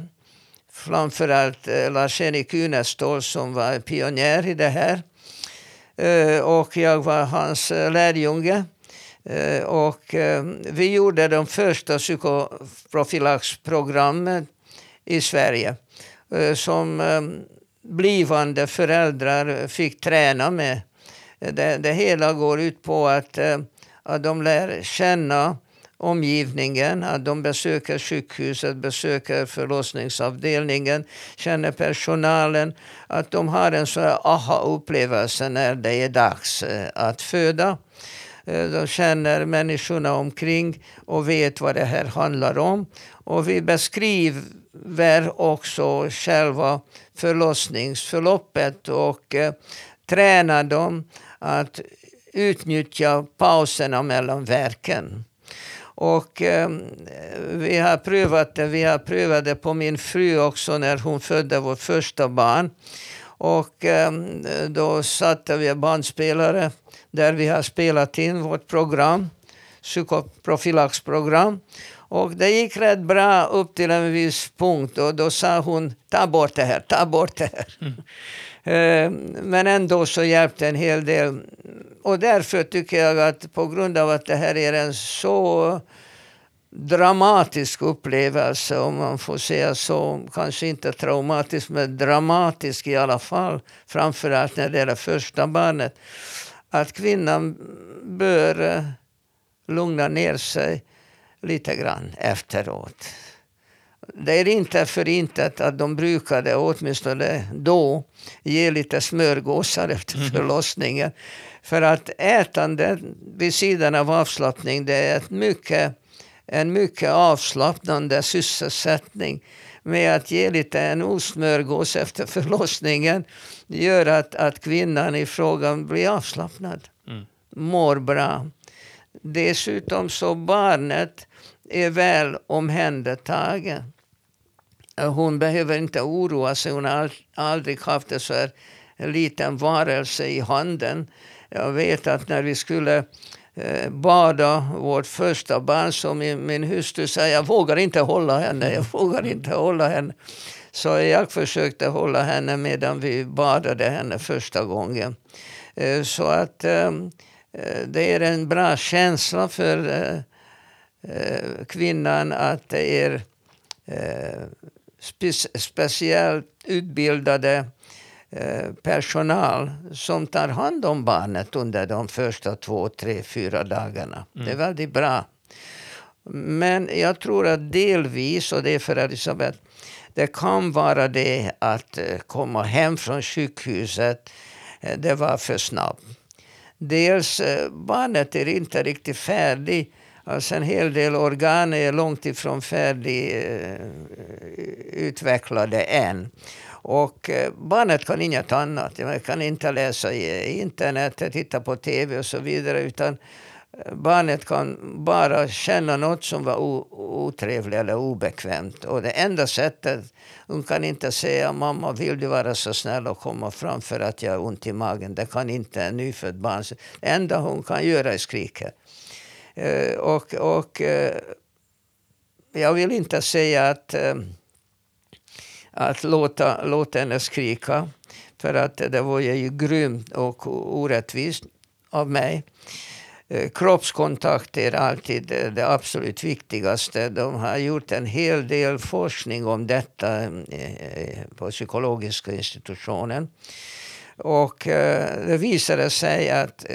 framförallt eh, Lars-Erik Unestål, som var pionjär i det här. Eh, och jag var hans eh, lärjunge. Och vi gjorde de första psykoprofylaxprogrammen i Sverige som blivande föräldrar fick träna med. Det, det hela går ut på att, att de lär känna omgivningen, att de besöker sjukhuset, besöker förlossningsavdelningen, känner personalen, att de har en sån aha-upplevelse när det är dags eh, att föda. Eh, de känner människorna omkring och vet vad det här handlar om. Och vi beskriver också själva förlossningsförloppet och eh, tränar dem att utnyttja pauserna mellan verken. Och eh, vi har prövat det. Vi har prövat det på min fru också när hon födde vårt första barn. Och eh, då satte vi bandspelare där vi har spelat in vårt program, psykoprofylaxprogram. Och det gick rätt bra upp till en viss punkt och då sa hon ta bort det här, ta bort det här. Mm. Eh, men ändå så hjälpte en hel del. Och därför tycker jag att på grund av att det här är en så dramatisk upplevelse, om man får säga så. Kanske inte traumatisk, men dramatisk i alla fall. Framförallt när det gäller första barnet. Att kvinnan bör eh, lugna ner sig lite grann efteråt. Det är inte för intet att de brukade, åtminstone då, ge lite smörgåsar efter mm. förlossningen. Mm. För att ätande vid sidan av avslappning, det är ett mycket, en mycket avslappnande sysselsättning med att ge lite en osmörgås efter förlossningen gör att, att kvinnan i frågan blir avslappnad, mm. mår bra. Dessutom så barnet är väl omhändertagen. Eh, hon behöver inte oroa sig. Hon har aldrig haft en så här liten varelse i handen. Jag vet att när vi skulle eh, bada vårt första barn så min, min hustru sa jag vågar inte hålla henne, jag vågar inte hålla henne. Så jag försökte hålla henne medan vi badade henne första gången. Eh, så att det är en bra känsla för kvinnan att det är spe speciellt utbildade eh, personal som tar hand om barnet under de första två, tre, fyra dagarna. Mm. Det är väldigt bra. Men jag tror att delvis, och det är för Elisabeth, det kan vara det att eh, komma hem från sjukhuset, eh, det var för snabbt. Dels eh, barnet är inte riktigt färdigt. Alltså en hel del organ är långt ifrån färdigutvecklade än. Och eh, barnet kan inget annat. Man kan inte läsa i internet, titta på tv och så vidare. utan eh, barnet kan bara känna något som var otrevligt eller obekvämt. Och det enda sättet, hon kan inte säga mamma vill du vara så snäll och komma fram för att jag har ont i magen. Det kan inte en nyfödd barn. Det enda hon kan göra är skrika. Eh, och, och eh, jag vill inte säga att, eh, att låta, låta henne skrika. För att det var ju grymt och orättvist av mig. Kroppskontakt är alltid det absolut viktigaste. De har gjort en hel del forskning om detta på psykologiska institutionen. Och eh, det visade sig att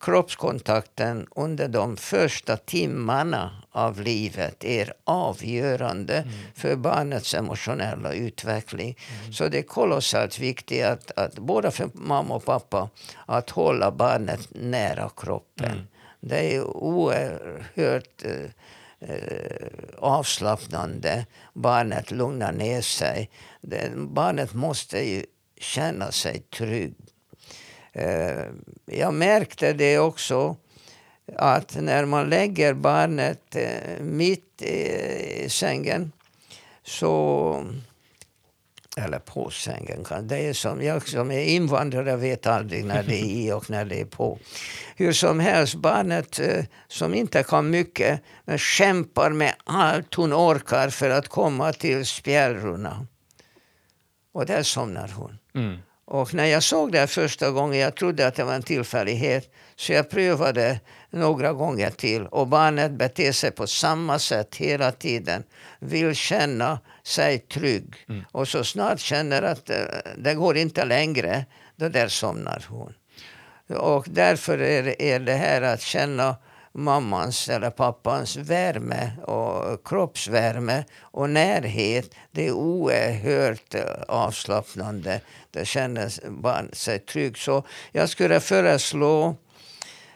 kroppskontakten under de första timmarna av livet är avgörande mm. för barnets emotionella utveckling. Mm. Så det är kolossalt viktigt att, att både för mamma och pappa att hålla barnet nära kroppen. Mm. Det är oerhört eh, eh, avslappnande. Barnet lugnar ner sig. Det, barnet måste ju känna sig trygg. Eh, jag märkte det också att när man lägger barnet eh, mitt i sängen så eller på sängen. Det är som, jag som är invandrare vet aldrig när det är i och när det är på. Hur som helst, barnet eh, som inte kan mycket men kämpar med allt hon orkar för att komma till spjälrorna. Och där somnar hon. Mm. Och när jag såg det första gången, jag trodde att det var en tillfällighet, så jag prövade några gånger till. Och barnet beter sig på samma sätt hela tiden. Vill känna sig trygg. Mm. Och så snart känner att det, eh, det går inte längre, då där somnar hon. Och därför är, är det här att känna mammans eller pappans värme och kroppsvärme och närhet. Det är oerhört eh, avslappnande. Det känner barn sig trygg. Så jag skulle föreslå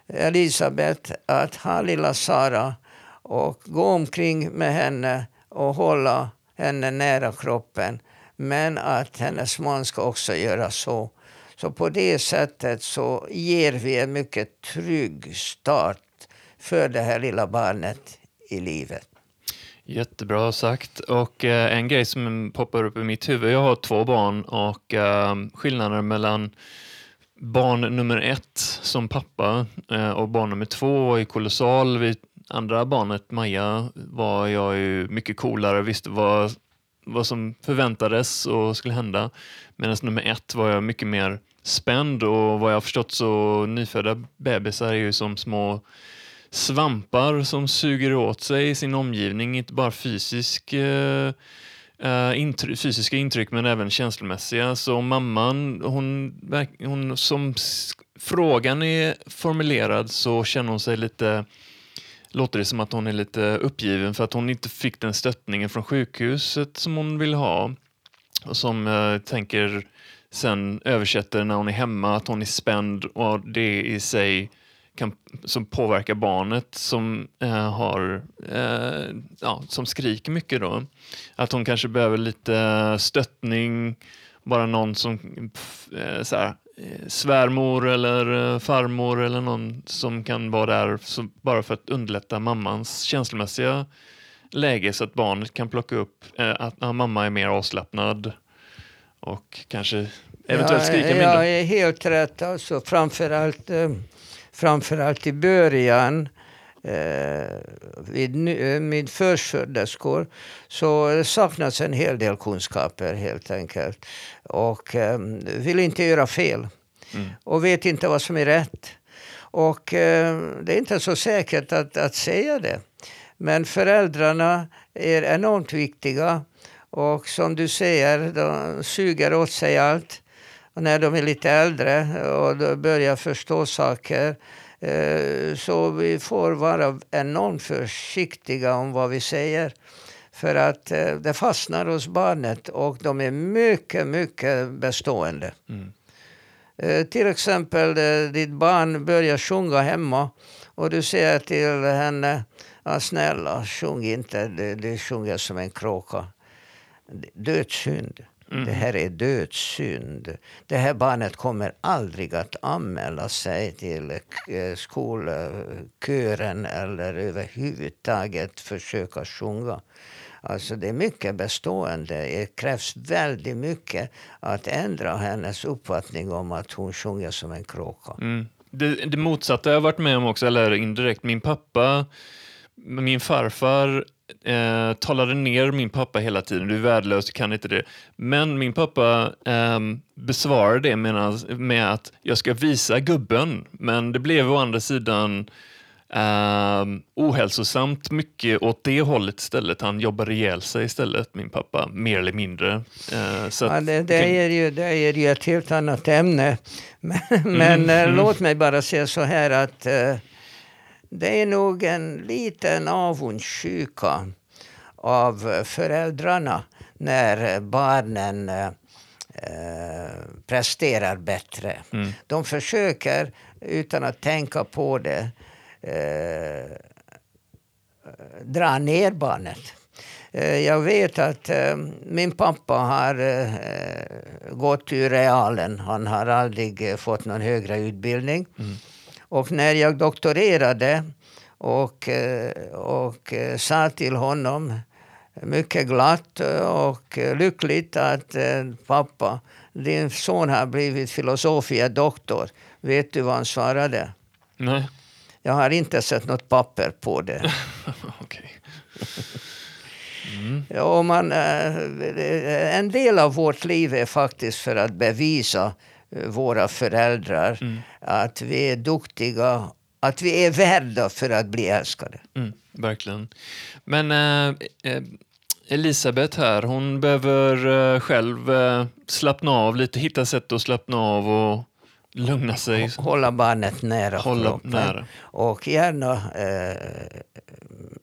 Elisabet att ha lilla Sara och gå omkring med henne och hålla henne nära kroppen. Men att hennes man ska också göra så. Så på det sättet så ger vi en mycket trygg start för det här lilla barnet i livet. Jättebra sagt. Och eh, en grej som poppar upp i mitt huvud, jag har två barn och eh, skillnaden mellan barn nummer ett som pappa eh, och barn nummer två är kolossal. Vid andra barnet, Maja, var jag ju mycket coolare, visste vad, vad som förväntades och skulle hända. Medan nummer ett var jag mycket mer spänd och vad jag förstått så nyfödda bebisar är ju som små svampar som suger åt sig sin omgivning, inte bara fysisk, uh, intry fysiska intryck men även känslomässiga. Så mamman, hon, hon, som frågan är formulerad så känner hon sig lite låter det som att hon är lite uppgiven för att hon inte fick den stöttningen från sjukhuset som hon vill ha. Och som uh, tänker sen översätter när hon är hemma att hon är spänd och det i sig kan, som påverkar barnet som, eh, har, eh, ja, som skriker mycket. Då. Att hon kanske behöver lite stöttning, bara någon som eh, så här, eh, svärmor eller eh, farmor eller någon som kan vara där så, bara för att underlätta mammans känslomässiga läge så att barnet kan plocka upp eh, att ja, mamma är mer avslappnad och kanske eventuellt skrika mindre. Jag är helt rätt. Alltså, framförallt eh, framförallt i början eh, vid, eh, med förstföderskor så saknas en hel del kunskaper helt enkelt. Och eh, vill inte göra fel. Mm. Och vet inte vad som är rätt. Och det är inte så säkert att, att säga det. Men föräldrarna är enormt viktiga. Och som du säger, de suger åt sig allt. Och när de är lite äldre och börjar förstå saker eh, så vi får vara enormt försiktiga om vad vi säger. För att eh, det fastnar hos barnet och de är mycket, mycket bestående. Mm. Eh, till exempel ditt barn börjar sjunga hemma och du säger till henne Ja, snälla, sjung inte. Du, du sjunger som en kråka. Dödssynd. Mm. Det här är dödssynd. Det här barnet kommer aldrig att anmäla sig till eh, skolkören eller överhuvudtaget försöka sjunga. Alltså det är mycket bestående. Det krävs väldigt mycket att ändra hennes uppfattning om att hon sjunger som en kråka. Mm. Det, det motsatta har jag varit med om också, eller indirekt. Min pappa min farfar eh, talade ner min pappa hela tiden. Du är värdelös, du kan inte det. Men min pappa eh, besvarade det med, med att jag ska visa gubben. Men det blev å andra sidan eh, ohälsosamt mycket åt det hållet istället. Han jobbade ihjäl sig istället, min pappa, mer eller mindre. Eh, så ja, det, det, är ju, det är ju ett helt annat ämne. Men, men mm, mm. låt mig bara säga så här att eh, det är nog en liten avundsjuka av föräldrarna när barnen eh, presterar bättre. Mm. De försöker, utan att tänka på det, eh, dra ner barnet. Eh, jag vet att eh, min pappa har eh, gått ur realen. Han har aldrig fått någon högre utbildning. Mm. Och när jag doktorerade och, eh, och eh, sa till honom mycket glatt och lyckligt att eh, pappa, din son har blivit filosofie doktor. Vet du vad han svarade? Nej. Jag har inte sett något papper på det. okay. Mm. Man, en del av vårt liv är faktiskt för att bevisa våra föräldrar mm. att vi är duktiga, att vi är värda för att bli älskade. Mm, verkligen. Men äh, Elisabeth här, hon behöver äh, själv äh, slappna av lite, hitta sätt att slappna av och lugna sig. Hålla barnet nära Hålla kroppen. Nära. Och gärna eh,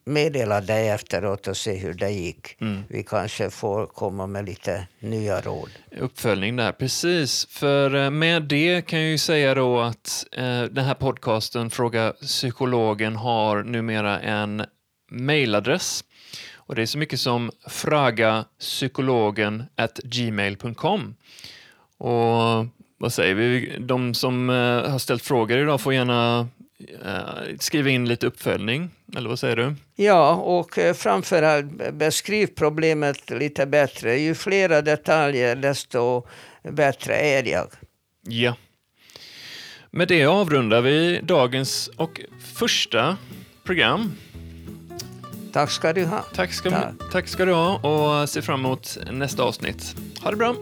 meddela dig efteråt och se hur det gick. Mm. Vi kanske får komma med lite nya råd. Uppföljning där, precis. För eh, med det kan jag ju säga då att eh, den här podcasten Fråga Psykologen har numera en mailadress. Och det är så mycket som fragapsykologen gmail.com. Och vad säger vi? De som eh, har ställt frågor idag får gärna eh, skriva in lite uppföljning, eller vad säger du? Ja, och eh, framförallt beskriv problemet lite bättre. Ju flera detaljer, desto bättre är jag. Ja. Med det avrundar vi dagens och första program. Tack ska du ha. Tack ska, tack. tack ska du ha och se fram emot nästa avsnitt. Ha det bra!